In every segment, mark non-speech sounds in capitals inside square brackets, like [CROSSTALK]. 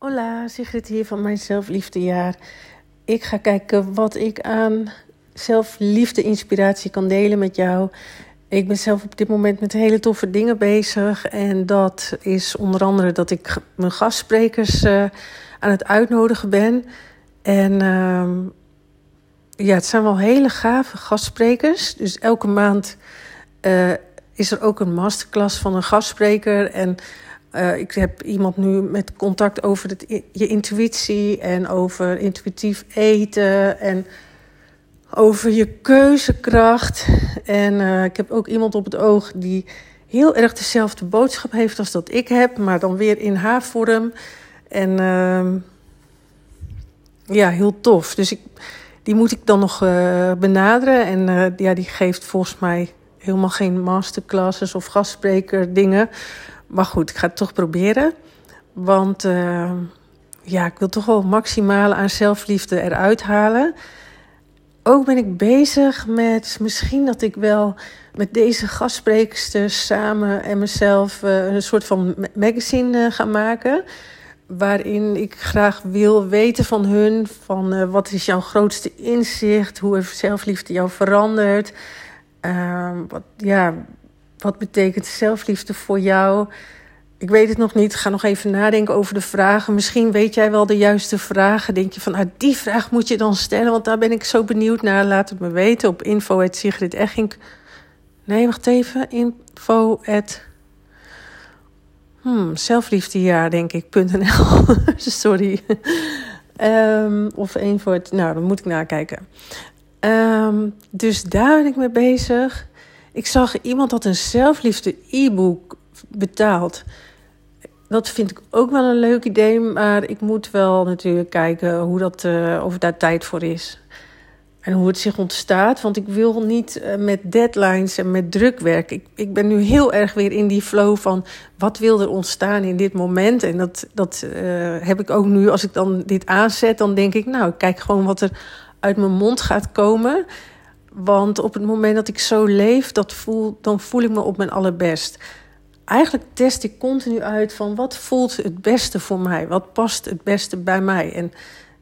Hola, Sigrid hier van mijn zelfliefdejaar. Ik ga kijken wat ik aan zelfliefde-inspiratie kan delen met jou. Ik ben zelf op dit moment met hele toffe dingen bezig. En dat is onder andere dat ik mijn gastsprekers uh, aan het uitnodigen ben. En uh, ja, het zijn wel hele gave gastsprekers. Dus elke maand uh, is er ook een masterclass van een gastspreker. En uh, ik heb iemand nu met contact over het, je intuïtie en over intuïtief eten en over je keuzekracht. En uh, ik heb ook iemand op het oog die heel erg dezelfde boodschap heeft als dat ik heb, maar dan weer in haar vorm. En uh, ja, heel tof. Dus ik, die moet ik dan nog uh, benaderen. En ja, die geeft volgens mij helemaal geen masterclasses of gastspreker dingen. Maar goed, ik ga het toch proberen. Want uh, ja, ik wil toch wel maximale aan zelfliefde eruit halen. Ook ben ik bezig met misschien dat ik wel met deze gastsprekers samen en mezelf uh, een soort van magazine uh, ga maken. Waarin ik graag wil weten van hun: van wat is jouw grootste inzicht? Hoe heeft zelfliefde jou veranderd? wat, ja, wat betekent zelfliefde voor jou? Ik weet het nog niet. Ga nog even nadenken over de vragen. Misschien weet jij wel de juiste vragen. Denk je van, ah, die vraag moet je dan stellen, want daar ben ik zo benieuwd naar. Laat het me weten op info Nee, wacht even. Info Hmm, zelfliefdejaar, denk ik. [LAUGHS] Sorry. Um, of info Nou, dan moet ik nakijken. Um, dus daar ben ik mee bezig. Ik zag iemand had een zelfliefde e-book betaald. Dat vind ik ook wel een leuk idee, maar ik moet wel natuurlijk kijken hoe dat, uh, of daar tijd voor is. En hoe het zich ontstaat. Want ik wil niet uh, met deadlines en met druk werken. Ik, ik ben nu heel erg weer in die flow van wat wil er ontstaan in dit moment. En dat, dat uh, heb ik ook nu. Als ik dan dit aanzet, dan denk ik, nou, ik kijk gewoon wat er uit mijn mond gaat komen. Want op het moment dat ik zo leef, dat voel, dan voel ik me op mijn allerbest. Eigenlijk test ik continu uit van wat voelt het beste voor mij? Wat past het beste bij mij? En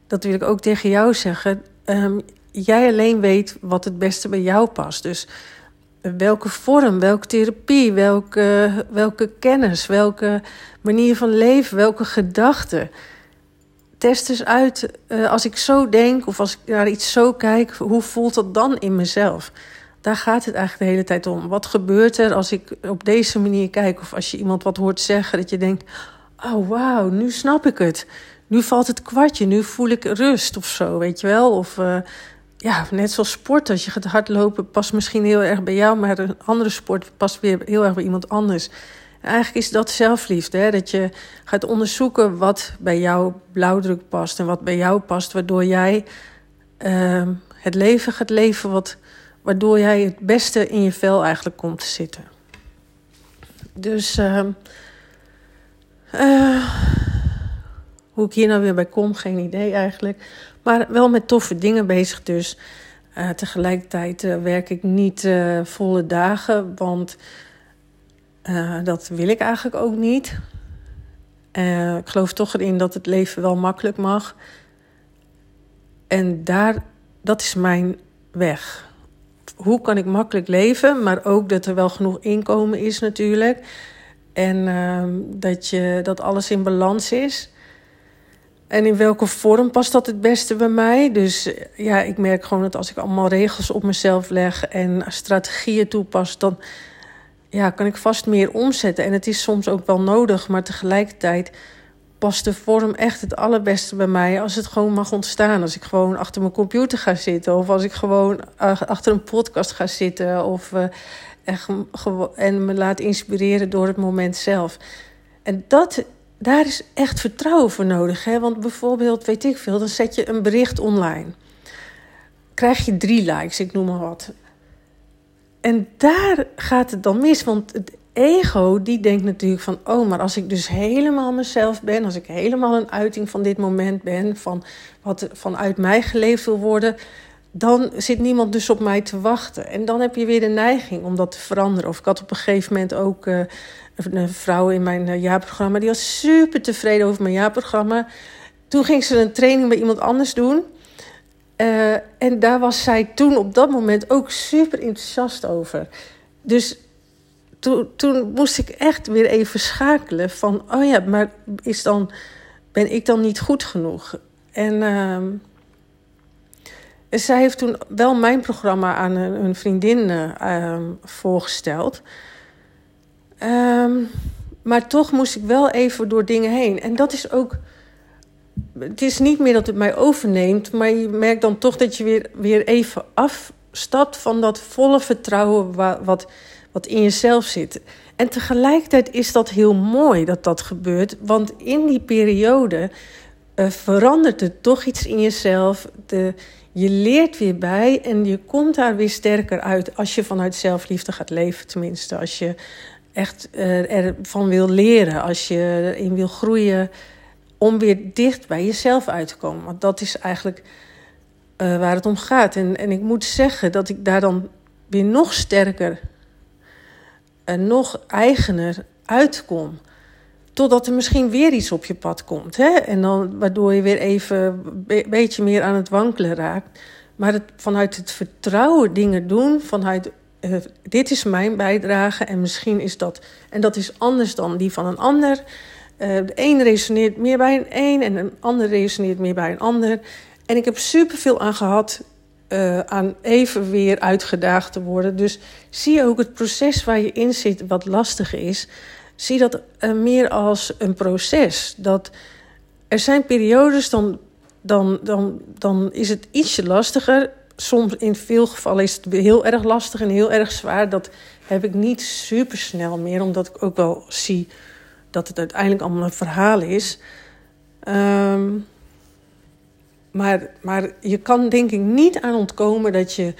dat wil ik ook tegen jou zeggen. Um, jij alleen weet wat het beste bij jou past. Dus welke vorm, welke therapie, welke, welke kennis, welke manier van leven, welke gedachten test eens uit, uh, als ik zo denk of als ik naar iets zo kijk, hoe voelt dat dan in mezelf? Daar gaat het eigenlijk de hele tijd om. Wat gebeurt er als ik op deze manier kijk of als je iemand wat hoort zeggen, dat je denkt: Oh wauw, nu snap ik het. Nu valt het kwartje, nu voel ik rust of zo, weet je wel? Of uh, ja, net zoals sport, als je gaat hardlopen, past misschien heel erg bij jou, maar een andere sport past weer heel erg bij iemand anders. Eigenlijk is dat zelfliefde. Hè? Dat je gaat onderzoeken wat bij jouw blauwdruk past en wat bij jou past, waardoor jij uh, het leven gaat leven wat, waardoor jij het beste in je vel eigenlijk komt te zitten. Dus uh, uh, hoe ik hier nou weer bij kom, geen idee eigenlijk. Maar wel met toffe dingen bezig dus. Uh, tegelijkertijd werk ik niet volle dagen, want uh, dat wil ik eigenlijk ook niet. Uh, ik geloof toch erin dat het leven wel makkelijk mag. En daar, dat is mijn weg. Hoe kan ik makkelijk leven, maar ook dat er wel genoeg inkomen is natuurlijk. En uh, dat, je, dat alles in balans is. En in welke vorm past dat het beste bij mij? Dus ja, ik merk gewoon dat als ik allemaal regels op mezelf leg en strategieën toepas, dan ja, kan ik vast meer omzetten. En het is soms ook wel nodig, maar tegelijkertijd past de vorm echt het allerbeste bij mij als het gewoon mag ontstaan. Als ik gewoon achter mijn computer ga zitten, of als ik gewoon achter een podcast ga zitten, of uh, echt, en me laat inspireren door het moment zelf. En dat, daar is echt vertrouwen voor nodig. Hè? Want bijvoorbeeld, weet ik veel, dan zet je een bericht online. Krijg je drie likes, ik noem maar wat. En daar gaat het dan mis, want het ego die denkt natuurlijk van, oh, maar als ik dus helemaal mezelf ben, als ik helemaal een uiting van dit moment ben, van wat vanuit mij geleefd wil worden, dan zit niemand dus op mij te wachten. En dan heb je weer de neiging om dat te veranderen. Of ik had op een gegeven moment ook uh, een vrouw in mijn uh, jaarprogramma, die was super tevreden over mijn jaarprogramma. Toen ging ze een training bij iemand anders doen. Uh, en daar was zij toen op dat moment ook super enthousiast over. Dus toen, toen moest ik echt weer even schakelen van, oh ja, maar is dan, ben ik dan niet goed genoeg? En uh, zij heeft toen wel mijn programma aan een, een vriendin uh, voorgesteld. Um, maar toch moest ik wel even door dingen heen. En dat is ook. Het is niet meer dat het mij overneemt, maar je merkt dan toch dat je weer, weer even afstapt van dat volle vertrouwen wat, wat in jezelf zit. En tegelijkertijd is dat heel mooi dat dat gebeurt, want in die periode uh, verandert er toch iets in jezelf. De, je leert weer bij en je komt daar weer sterker uit als je vanuit zelfliefde gaat leven, tenminste. Als je echt uh, ervan wil leren, als je erin wil groeien, om weer dicht bij jezelf uit te komen. Want dat is eigenlijk uh, waar het om gaat. En, en ik moet zeggen dat ik daar dan weer nog sterker en nog eigener uitkom. Totdat er misschien weer iets op je pad komt. Hè? En dan, waardoor je weer even een beetje meer aan het wankelen raakt. Maar vanuit het vertrouwen dingen doen, vanuit uh, dit is mijn bijdrage en misschien is dat. En dat is anders dan die van een ander. Uh, de een resoneert meer bij een een en een ander resoneert meer bij een ander. En ik heb superveel aan gehad uh, aan even weer uitgedaagd te worden. Dus zie je ook het proces waar je in zit, wat lastig is. Zie dat meer als een proces. Dat er zijn periodes, dan, dan, dan, dan is het ietsje lastiger soms in veel gevallen is het heel erg lastig en heel erg zwaar. Dat heb ik niet super snel meer, omdat ik ook wel zie dat het uiteindelijk allemaal een verhaal is. Um, maar, maar je kan denk ik niet aan ontkomen dat je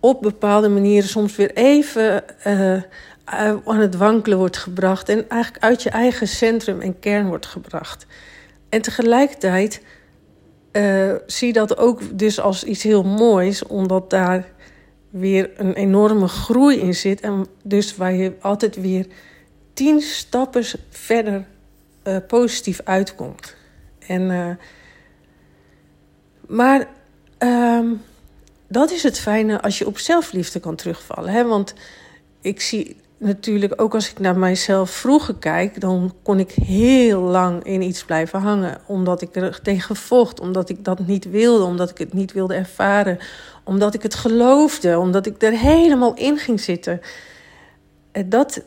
op bepaalde manieren soms weer even uh, aan het wankelen wordt gebracht. En eigenlijk uit je eigen centrum en kern wordt gebracht. En tegelijkertijd uh, zie dat ook dus als iets heel moois, omdat daar weer een enorme groei in zit. En dus waar je altijd weer tien stappen verder uh, positief uitkomt. En, uh, maar um, dat is het fijne als je op zelfliefde kan terugvallen. Hè? Want ik zie natuurlijk ook als ik naar mijzelf vroeger kijk, dan kon ik heel lang in iets blijven hangen. Omdat ik er tegen vocht, omdat ik dat niet wilde, omdat ik het niet wilde ervaren, omdat ik het geloofde, omdat ik er helemaal in ging zitten. En dat,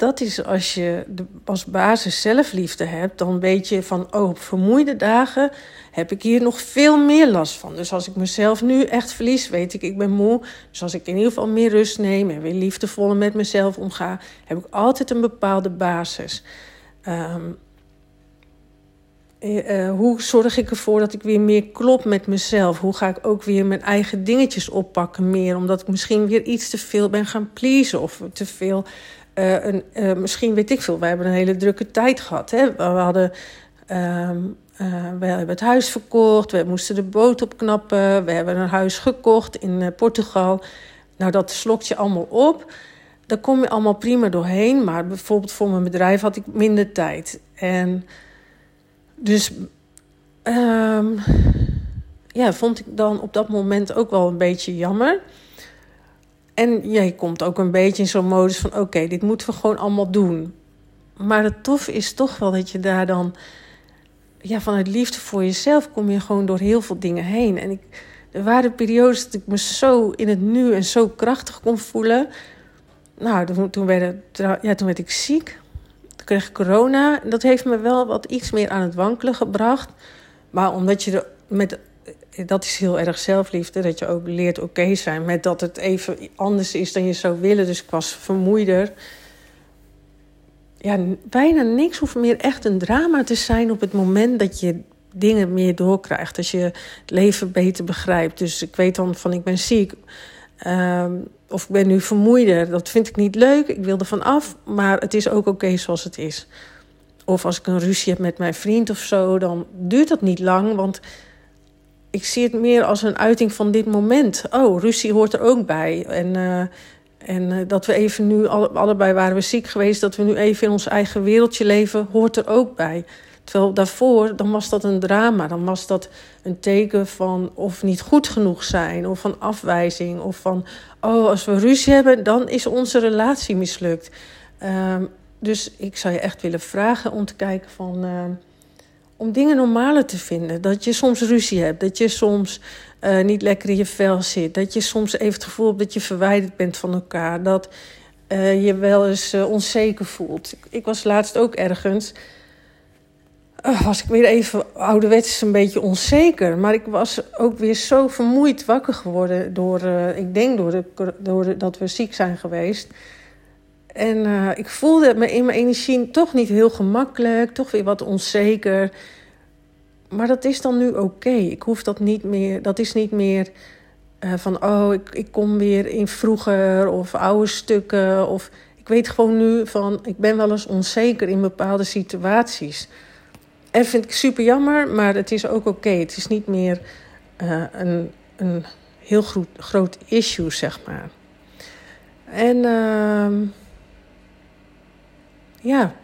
dat is als je de, als basis zelfliefde hebt, dan weet je van, oh, op vermoeide dagen heb ik hier nog veel meer last van. Dus als ik mezelf nu echt verlies, weet ik, ik ben moe. Dus als ik in ieder geval meer rust neem en weer liefdevoller met mezelf omga, heb ik altijd een bepaalde basis. Um, uh, hoe zorg ik ervoor dat ik weer meer klop met mezelf? Hoe ga ik ook weer mijn eigen dingetjes oppakken meer? Omdat ik misschien weer iets te veel ben gaan pleasen of te veel uh, een, uh, misschien weet ik veel, wij hebben een hele drukke tijd gehad. Hè? We hadden. Um, uh, we hebben het huis verkocht, we moesten de boot opknappen, we hebben een huis gekocht in Portugal. Nou, dat slokt je allemaal op. Daar kom je allemaal prima doorheen, maar bijvoorbeeld voor mijn bedrijf had ik minder tijd. En dus um, ja, vond ik dan op dat moment ook wel een beetje jammer. En ja, je komt ook een beetje in zo'n modus van: oké, dit moeten we gewoon allemaal doen. Maar het tof is toch wel dat je daar dan, ja, vanuit liefde voor jezelf, kom je gewoon door heel veel dingen heen. En ik, er waren periodes dat ik me zo in het nu en zo krachtig kon voelen. Nou, toen, toen, werd, ja, toen werd ik ziek. Toen kreeg ik corona. Dat heeft me wel wat iets meer aan het wankelen gebracht. Maar omdat je er met dat is heel erg zelfliefde. Dat je ook leert oké zijn met dat het even anders is dan je zou willen. Dus ik was vermoeider. Ja, bijna niks hoeft meer echt een drama te zijn op het moment dat je dingen meer doorkrijgt. Als je het leven beter begrijpt. Dus ik weet dan van ik ben ziek. Um, of ik ben nu vermoeider. Dat vind ik niet leuk. Ik wil er van af. Maar het is ook oké zoals het is. Of als ik een ruzie heb met mijn vriend of zo, dan duurt dat niet lang. Want ik zie het meer als een uiting van dit moment. Oh, ruzie hoort er ook bij. En uh, En uh, dat we even nu, alle, allebei waren we ziek geweest, dat we nu even in ons eigen wereldje leven, hoort er ook bij. Terwijl daarvoor, dan was dat een drama. Dan was dat een teken van of niet goed genoeg zijn, of van afwijzing, of van, oh, als we ruzie hebben, dan is onze relatie mislukt. Um, dus ik zou je echt willen vragen om te kijken van. Uh, om dingen normaler te vinden. Dat je soms ruzie hebt, dat je soms uh, niet lekker in je vel zit, dat je soms even het gevoel hebt dat je verwijderd bent van elkaar, dat uh, je wel eens onzeker voelt. Ik, ik was laatst ook ergens was ik weer even ouderwets een beetje onzeker. Maar ik was ook weer zo vermoeid wakker geworden door, ik denk door, de, door dat we ziek zijn geweest. En uh, ik voelde me in mijn energie toch niet heel gemakkelijk, toch weer wat onzeker. Maar dat is dan nu oké. Ik hoef dat niet meer, dat is niet meer van, oh, ik, ik kom weer in vroeger of oude stukken. Of ik weet gewoon nu van, ik ben wel eens onzeker in bepaalde situaties. En vind ik super jammer, maar het is ook oké. Het is niet meer uh, een, een heel groot, groot issue, zeg maar. En uh, ja,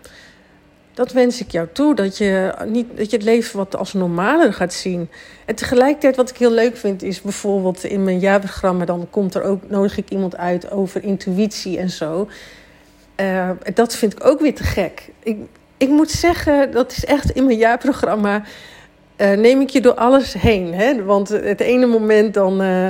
dat wens ik jou toe. Dat je, niet, dat je het leven wat als normaler gaat zien. En tegelijkertijd, wat ik heel leuk vind, is bijvoorbeeld in mijn jaarprogramma... dan komt er ook, nodig ik iemand uit over intuïtie en zo. Uh, dat vind ik ook weer te gek. Ik, ik moet zeggen, dat is echt in mijn jaarprogramma. Uh, neem ik je door alles heen. Hè? Want het ene moment dan. Uh,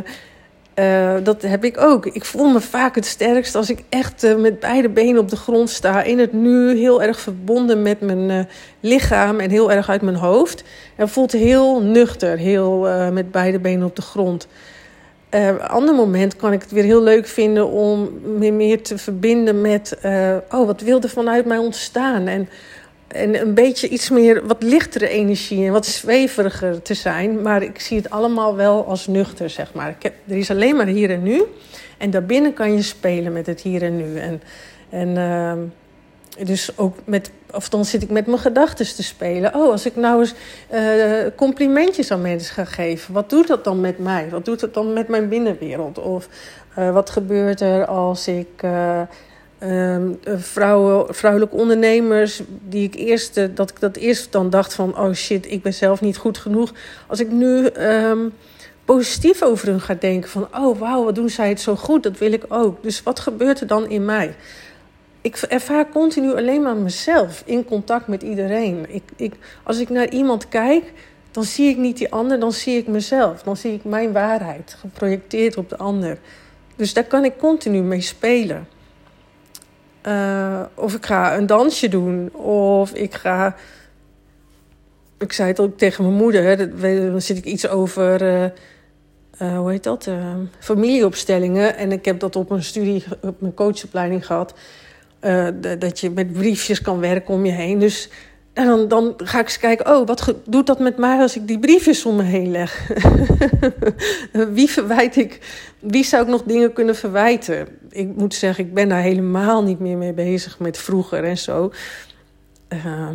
uh, dat heb ik ook. Ik voel me vaak het sterkst als ik echt met beide benen op de grond sta. In het nu, heel erg verbonden met mijn lichaam en heel erg uit mijn hoofd. En voelt heel nuchter, heel met beide benen op de grond. een ander moment kan ik het weer heel leuk vinden om me meer te verbinden met... oh, wat wilde vanuit mij ontstaan? En en een beetje iets meer, wat lichtere energie en wat zweveriger te zijn. Maar ik zie het allemaal wel als nuchter, zeg maar. Ik er is alleen maar hier en nu. En daarbinnen kan je spelen met het hier en nu. En, en uh, dus ook met, of dan zit ik met mijn gedachten te spelen. Oh, als ik nou eens uh, complimentjes aan mensen ga geven, wat doet dat dan met mij? Wat doet dat dan met mijn binnenwereld? Of uh, wat gebeurt er als ik. Um, vrouwen, vrouwelijke ondernemers, die ik eerst, dat ik dat eerst dan dacht van, oh shit, ik ben zelf niet goed genoeg. Als ik nu um, positief over hun ga denken van, oh wauw, wat doen zij het zo goed, dat wil ik ook. Dus wat gebeurt er dan in mij? Ik ervaar continu alleen maar mezelf in contact met iedereen. Ik, ik, als ik naar iemand kijk, dan zie ik niet die ander, dan zie ik mezelf. Dan zie ik mijn waarheid geprojecteerd op de ander. Dus daar kan ik continu mee spelen. Uh, of ik ga een dansje doen. Of ik ga. Ik zei het ook tegen mijn moeder. Dan zit ik iets over. Uh, uh, hoe heet dat? familieopstellingen. En ik heb dat op een studie, op mijn coachopleiding gehad. dat je met briefjes kan werken om je heen. Dus en dan, dan ga ik eens kijken, oh, wat doet dat met mij als ik die briefjes om me heen leg? [LAUGHS] wie verwijt ik? Wie zou ik nog dingen kunnen verwijten? Ik moet zeggen, ik ben daar helemaal niet meer mee bezig met vroeger en zo. Uh,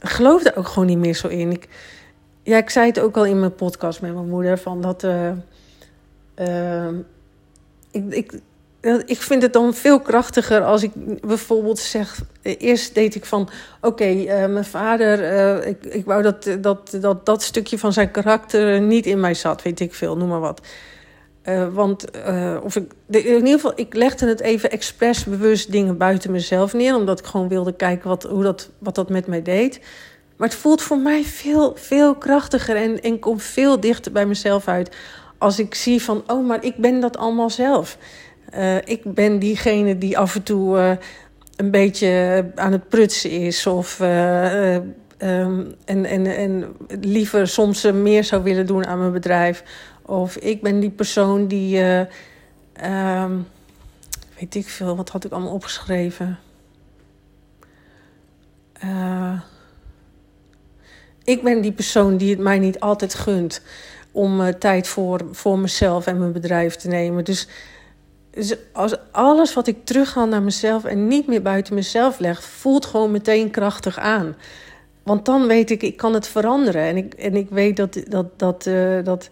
ik geloof daar ook gewoon niet meer zo in. Ik, ja, ik zei het ook al in mijn podcast met mijn moeder, van dat... Uh, uh, ik, ik, ik vind het dan veel krachtiger als ik bijvoorbeeld zeg. Eerst deed ik van: oké, uh, mijn vader, uh, ik, ik wou dat, dat, dat dat stukje van zijn karakter niet in mij zat, weet ik veel, noem maar wat. Uh, want, of ik, in ieder geval, ik legde het even expres bewust dingen buiten mezelf neer, omdat ik gewoon wilde kijken wat, hoe dat, wat dat met mij deed. Maar het voelt voor mij veel, veel krachtiger en, en komt veel dichter bij mezelf uit. Als ik zie van, oh, maar ik ben dat allemaal zelf. Uh, ik ben diegene die af en toe een beetje aan het prutsen is. Of, um, en, en, en liever soms meer zou willen doen aan mijn bedrijf. Of ik ben die persoon die. Um, weet ik veel, wat had ik allemaal opgeschreven? ik ben die persoon die het mij niet altijd gunt om tijd voor, voor mezelf en mijn bedrijf te nemen. Dus dus als alles wat ik terugga naar mezelf en niet meer buiten mezelf leg, voelt gewoon meteen krachtig aan. Want dan weet ik, ik kan het veranderen. En ik, en ik weet dat, dat, dat, uh, dat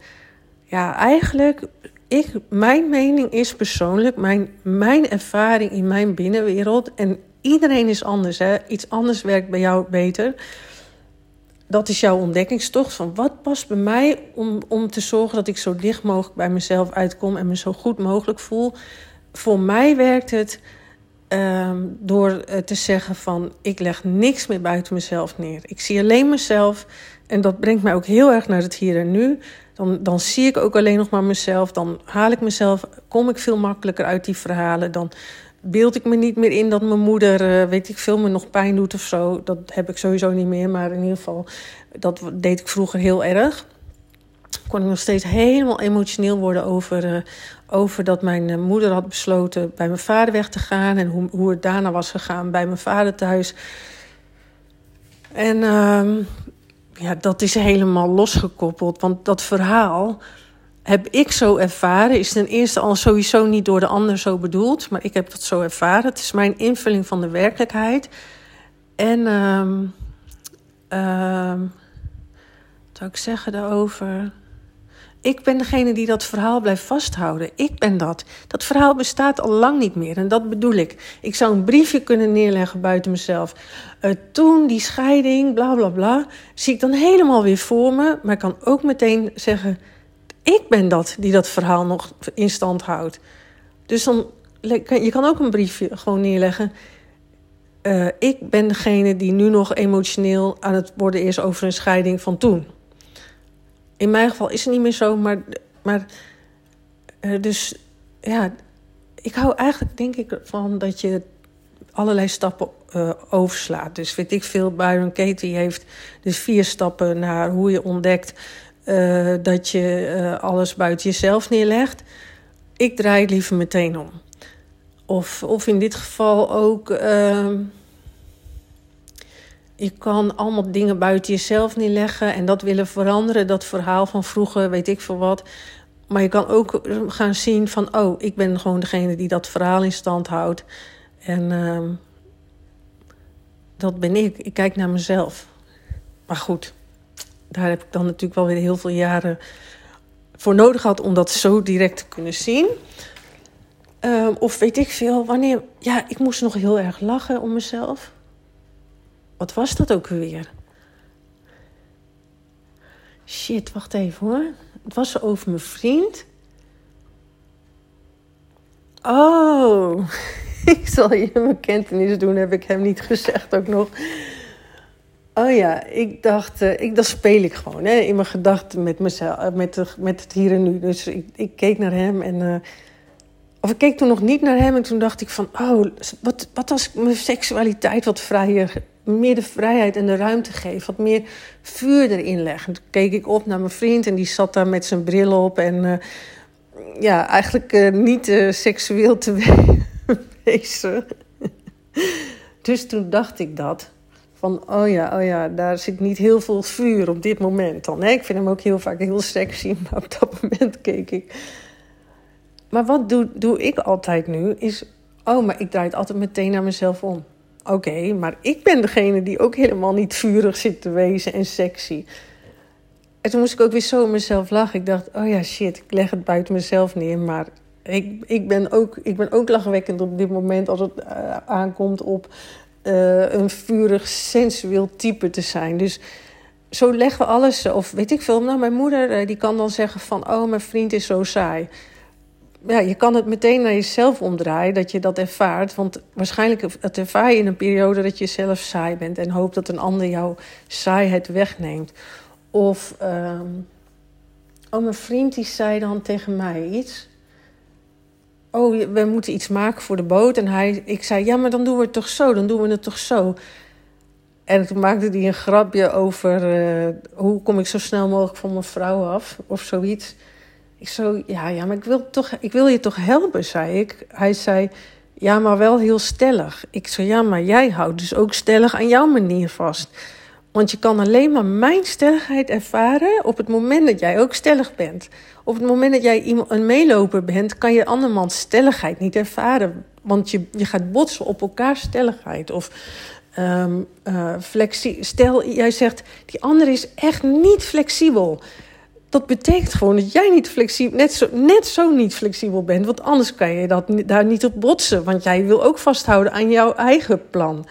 ja, eigenlijk ik, mijn mening is persoonlijk, mijn, mijn ervaring in mijn binnenwereld. En iedereen is anders, hè? iets anders werkt bij jou beter. Dat is jouw ontdekkingstocht van wat past bij mij om, om te zorgen dat ik zo dicht mogelijk bij mezelf uitkom en me zo goed mogelijk voel. Voor mij werkt het Ehm, door uh, te zeggen van ik leg niks meer buiten mezelf neer. Ik zie alleen mezelf en dat brengt mij ook heel erg naar het hier en nu. Dan, dan zie ik ook alleen nog maar mezelf. Dan haal ik mezelf, kom ik veel makkelijker uit die verhalen. Dan beeld ik me niet meer in dat mijn moeder, uh, weet ik veel, me nog pijn doet of zo. Dat heb ik sowieso niet meer, maar in ieder geval, dat deed ik vroeger heel erg kon ik nog steeds helemaal emotioneel worden over, uh, over dat mijn eh, moeder had besloten bij mijn vader weg te gaan en hoe, hoe het daarna was gegaan bij mijn vader thuis. En uh, ja, dat is helemaal losgekoppeld, want dat verhaal heb ik zo ervaren. Is ten eerste al sowieso niet door de ander zo bedoeld, maar ik heb dat zo ervaren. Het is mijn invulling van de werkelijkheid. En uh, wat zou ik zeggen daarover? Ik ben degene die dat verhaal blijft vasthouden. Ik ben dat. Dat verhaal bestaat al lang niet meer. En dat bedoel ik. Ik zou een briefje kunnen neerleggen buiten mezelf. Uh, toen die scheiding, bla bla bla. Zie ik dan helemaal weer voor me. Maar ik kan ook meteen zeggen: Ik ben dat die dat verhaal nog in stand houdt. Dus dan, je kan ook een briefje gewoon neerleggen. Uh, ik ben degene die nu nog emotioneel aan het worden is over een scheiding van toen in mijn geval is het niet meer zo, maar, maar uh, dus ja, ik hou eigenlijk denk ik van dat je allerlei stappen uh, overslaat. Dus weet ik veel, Byron Katie heeft dus vier stappen naar hoe je ontdekt uh, dat je alles buiten jezelf neerlegt. Ik draai het liever meteen om. Of, of in dit geval ook ehm, je kan allemaal dingen buiten jezelf neerleggen en dat willen veranderen. Dat verhaal van vroeger, weet ik veel wat. Maar je kan ook gaan zien van, oh, ik ben gewoon degene die dat verhaal in stand houdt. En uh, dat ben ik. Ik kijk naar mezelf. Maar goed, daar heb ik dan natuurlijk wel weer heel veel jaren voor nodig gehad om dat zo direct te kunnen zien. Uh, of weet ik veel, wanneer. Ja, ik moest nog heel erg lachen om mezelf. Wat was dat ook weer? Shit, wacht even hoor. Het was over mijn vriend. Oh, [LAUGHS] ik zal je bekentenis doen, heb ik hem niet gezegd ook nog. Oh ja, ik dacht, uh, ik, dat speel ik gewoon hè, in mijn gedachten met mezelf, uh, met, met het hier en nu. Dus ik, ik keek naar hem en. Uh, of ik keek toen nog niet naar hem en toen dacht ik van, oh, wat, wat als mijn seksualiteit wat vrijer meer de vrijheid en de ruimte geef. Wat meer vuur erin leg. toen keek ik op naar mijn vriend en die zat daar met zijn bril op. En uh, ja, eigenlijk uh, niet uh, seksueel te [LAUGHS] wezen. dus toen dacht ik dat. Van, oh ja, oh ja, daar zit niet heel veel vuur op dit moment dan. Ik vind hem ook heel vaak heel sexy, [LAUGHS] maar op dat moment keek ik. Maar wat doe, doe ik altijd nu, is... Oh, maar ik draai het altijd meteen naar mezelf om. Oké, maar ik ben degene die ook helemaal niet vurig zit te wezen en sexy. En toen moest ik ook weer zo mezelf lachen. Ik dacht, oh ja, shit, ik leg het buiten mezelf neer. Maar ik, ik, ben, ook, ik ben ook lachwekkend op dit moment als het uh, aankomt op uh, een vurig, sensueel type te zijn. Dus zo leggen we alles, of weet ik veel. Nou, mijn moeder uh, die kan dan zeggen van, oh, mijn vriend is zo saai ja, je kan het meteen naar jezelf omdraaien, dat je dat ervaart. Want waarschijnlijk ervaar je in een periode dat je zelf saai bent en hoopt dat een ander jouw saaiheid wegneemt. Of, um, oh, mijn vriend die zei dan tegen mij iets. Oh, we moeten iets maken voor de boot. En hij, ik zei, ja, maar dan doen we het toch zo, dan doen we het toch zo. En toen maakte hij een grapje over uh, hoe kom ik zo snel mogelijk van mijn vrouw af, of zoiets. Ik zo, ja, ja, maar ik wil, toch, ik wil je toch helpen, zei ik. Hij zei, ja, maar wel heel stellig. Ik zei, ja, maar jij houdt dus ook stellig aan jouw manier vast. Want je kan alleen maar mijn stelligheid ervaren op het moment dat jij ook stellig bent. Op het moment dat jij een meeloper bent, kan je andermans stelligheid niet ervaren. Want je, je gaat botsen op elkaar stelligheid. Of um, uh, flexie. Stel, jij zegt, die ander is echt niet flexibel dat betekent gewoon dat jij niet flexibel, net zo, net zo niet flexibel bent. Want anders kan je dat, daar niet op botsen. Want jij wil ook vasthouden aan jouw eigen plan.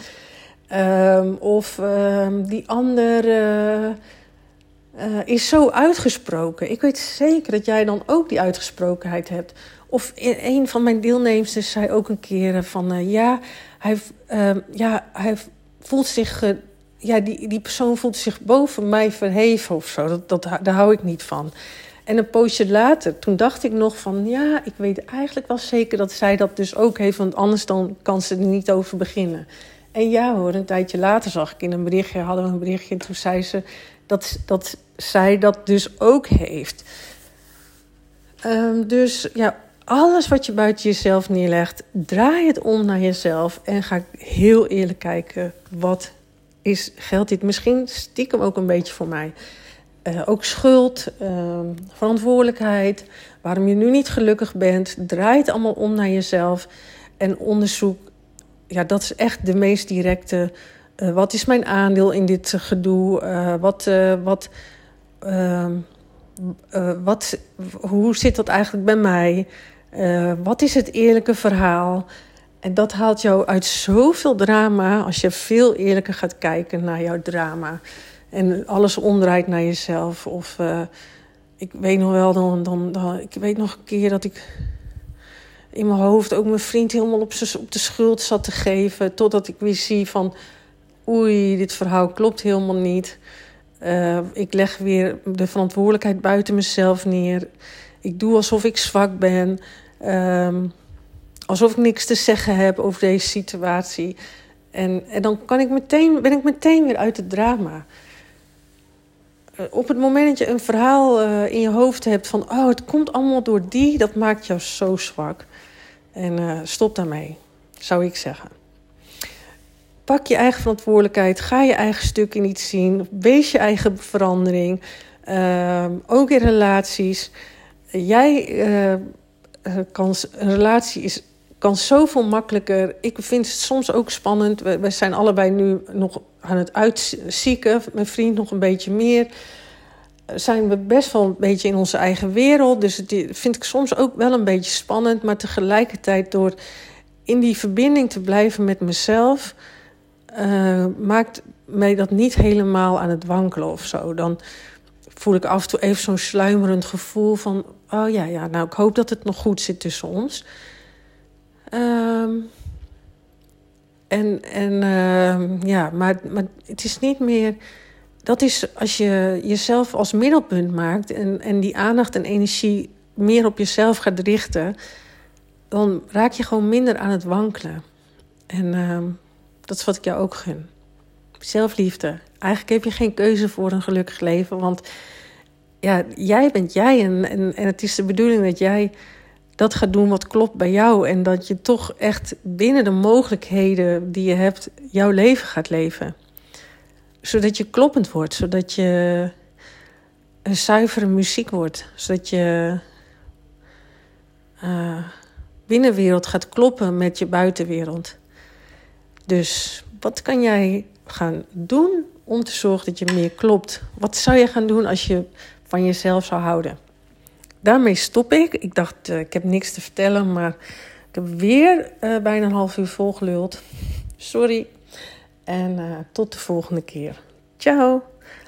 Ehm, of ehm, die ander uh, is zo uitgesproken. Ik weet zeker dat jij dan ook die uitgesprokenheid hebt. Of een van mijn deelnemers zei ook een keer van uh, ja, hij, ehm, ja, hij voelt zich ja, die, die persoon voelt zich boven mij verheven of zo. Dat, dat, daar hou ik niet van. En een poosje later, toen dacht ik nog van... ja, ik weet eigenlijk wel zeker dat zij dat dus ook heeft... want anders dan kan ze er niet over beginnen. En ja hoor, een tijdje later zag ik in een berichtje... hadden we een berichtje en toen zei ze dat, dat zij dat dus ook heeft. Um, dus ja, alles wat je buiten jezelf neerlegt... draai het om naar jezelf en ga heel eerlijk kijken... wat is, geldt dit misschien stiekem ook een beetje voor mij. Uh, ook schuld, uh, verantwoordelijkheid, waarom je nu niet gelukkig bent. Draai het allemaal om naar jezelf en onderzoek. Ja, dat is echt de meest directe. Uh, wat is mijn aandeel in dit gedoe? Uh, wat, wat, ehm, wat, hoe zit dat eigenlijk bij mij? wat is het eerlijke verhaal? En dat haalt jou uit zoveel drama als je veel eerlijker gaat kijken naar jouw drama. En alles omdraait naar jezelf. Of uh, ik weet nog wel, dan, dan, dan, ik weet nog een keer dat ik in mijn hoofd ook mijn vriend helemaal op, op de schuld zat te geven. Totdat ik weer zie van, oei, dit verhaal klopt helemaal niet. Uh, ik leg weer de verantwoordelijkheid buiten mezelf neer. Ik doe alsof ik zwak ben. Uh, alsof ik niks te zeggen heb over deze situatie. En, en dan kan ik meteen, ben ik meteen weer uit het drama. Uh, op het moment dat je een verhaal uh, in je hoofd hebt van... oh, het komt allemaal door die, dat maakt jou zo zwak. En uh, stop daarmee, zou ik zeggen. Pak je eigen verantwoordelijkheid, ga je eigen stuk in iets zien... wees je eigen verandering, ehm, ook in relaties. Jij kan, een relatie is kan zoveel makkelijker. Ik vind het soms ook spannend. We, zijn allebei nu nog aan het uitzieken. Mijn vriend nog een beetje meer. Zijn we best wel een beetje in onze eigen wereld. Dus het vind ik soms ook wel een beetje spannend. Maar tegelijkertijd door in die verbinding te blijven met mezelf. Uh, maakt mij dat niet helemaal aan het wankelen of zo. Dan voel ik af en toe even zo'n sluimerend gevoel van... oh ja, ja, nou ik hoop dat het nog goed zit tussen ons. Um, en en uh, ja, maar, maar het is niet meer. Dat is als je jezelf als middelpunt maakt en, en die aandacht en energie meer op jezelf gaat richten, dan raak je gewoon minder aan het wankelen. En uh, dat is wat ik jou ook gun. Zelfliefde. Eigenlijk heb je geen keuze voor een gelukkig leven, want ja, jij bent jij en, en, en het is de bedoeling dat jij dat gaat doen wat klopt bij jou. En dat je toch echt binnen de mogelijkheden die je hebt, jouw leven gaat leven. Zodat je kloppend wordt, zodat je een zuivere muziek wordt. Zodat je uh, binnenwereld gaat kloppen met je buitenwereld. Dus wat kan jij gaan doen om te zorgen dat je meer klopt? Wat zou je gaan doen als je van jezelf zou houden? Daarmee stop ik. Ik dacht, uh, ik heb niks te vertellen, maar ik heb weer uh, bijna een half uur volgeluld. Sorry. En uh, tot de volgende keer. Ciao.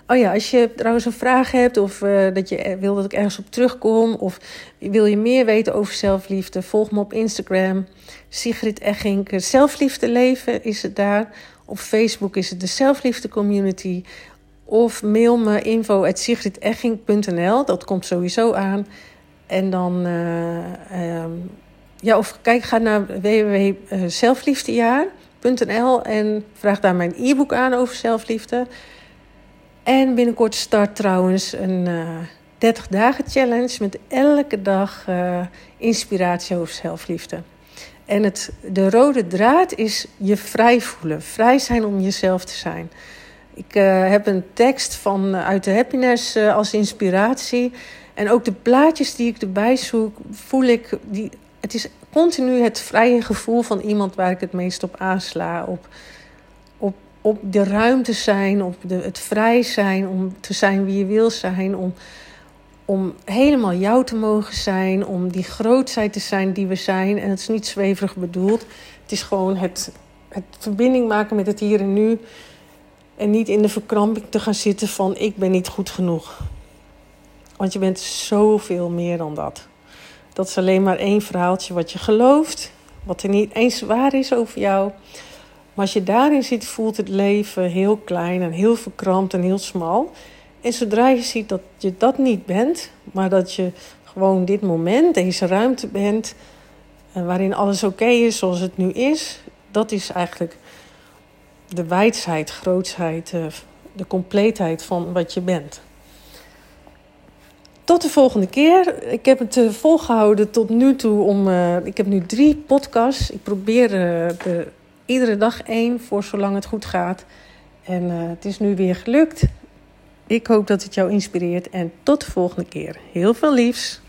Oh ja, als je trouwens een vraag hebt of dat je wil dat ik ergens op terugkom of wil je meer weten over zelfliefde, volg me op Instagram. Sigrid Eggink. Zelfliefde leven is het daar. Op Facebook is het de Zelfliefde Community. Of mail me info.sigridegging.nl. Dat komt sowieso aan. En dan, uh, um, ja, of kijk, ga naar www.zelfliefdejaar.nl en vraag daar mijn e-book aan over zelfliefde. En binnenkort start trouwens een uh, eh, 30 dagen challenge met elke dag uh, inspiratie over zelfliefde. En het, de rode draad is je vrij voelen. Vrij zijn om jezelf te zijn. Ik uh, heb een tekst van, uh, uit de Happiness uh, als inspiratie. En ook de plaatjes die ik erbij zoek, voel ik. Die, het is continu het vrije gevoel van iemand waar ik het meest op aansla. Op, op, op de ruimte zijn, op de, het vrij zijn, om te zijn wie je wil zijn. Om, om helemaal jou te mogen zijn, om die grootheid te zijn die we zijn. En het is niet zweverig bedoeld. Het is gewoon het, het verbinding maken met het hier en nu. En niet in de verkramping te gaan zitten van ik ben niet goed genoeg. Want je bent zoveel meer dan dat. Dat is alleen maar één verhaaltje wat je gelooft. Wat er niet eens waar is over jou. Maar als je daarin zit, voelt het leven heel klein en heel verkrampt en heel smal. En zodra je ziet dat je dat niet bent, maar dat je gewoon dit moment, deze ruimte bent, en waarin alles oké is zoals het nu is, dat is eigenlijk de wijsheid, grootsheid, eh, de compleetheid van wat je bent. Tot de volgende keer. Ik heb het eh, volgehouden tot nu toe om. Uh, ik heb nu drie podcasts. Ik probeer er iedere dag één voor zolang het goed gaat. En het is nu weer gelukt. Ik hoop dat het jou inspireert en tot de volgende keer. Heel veel liefs.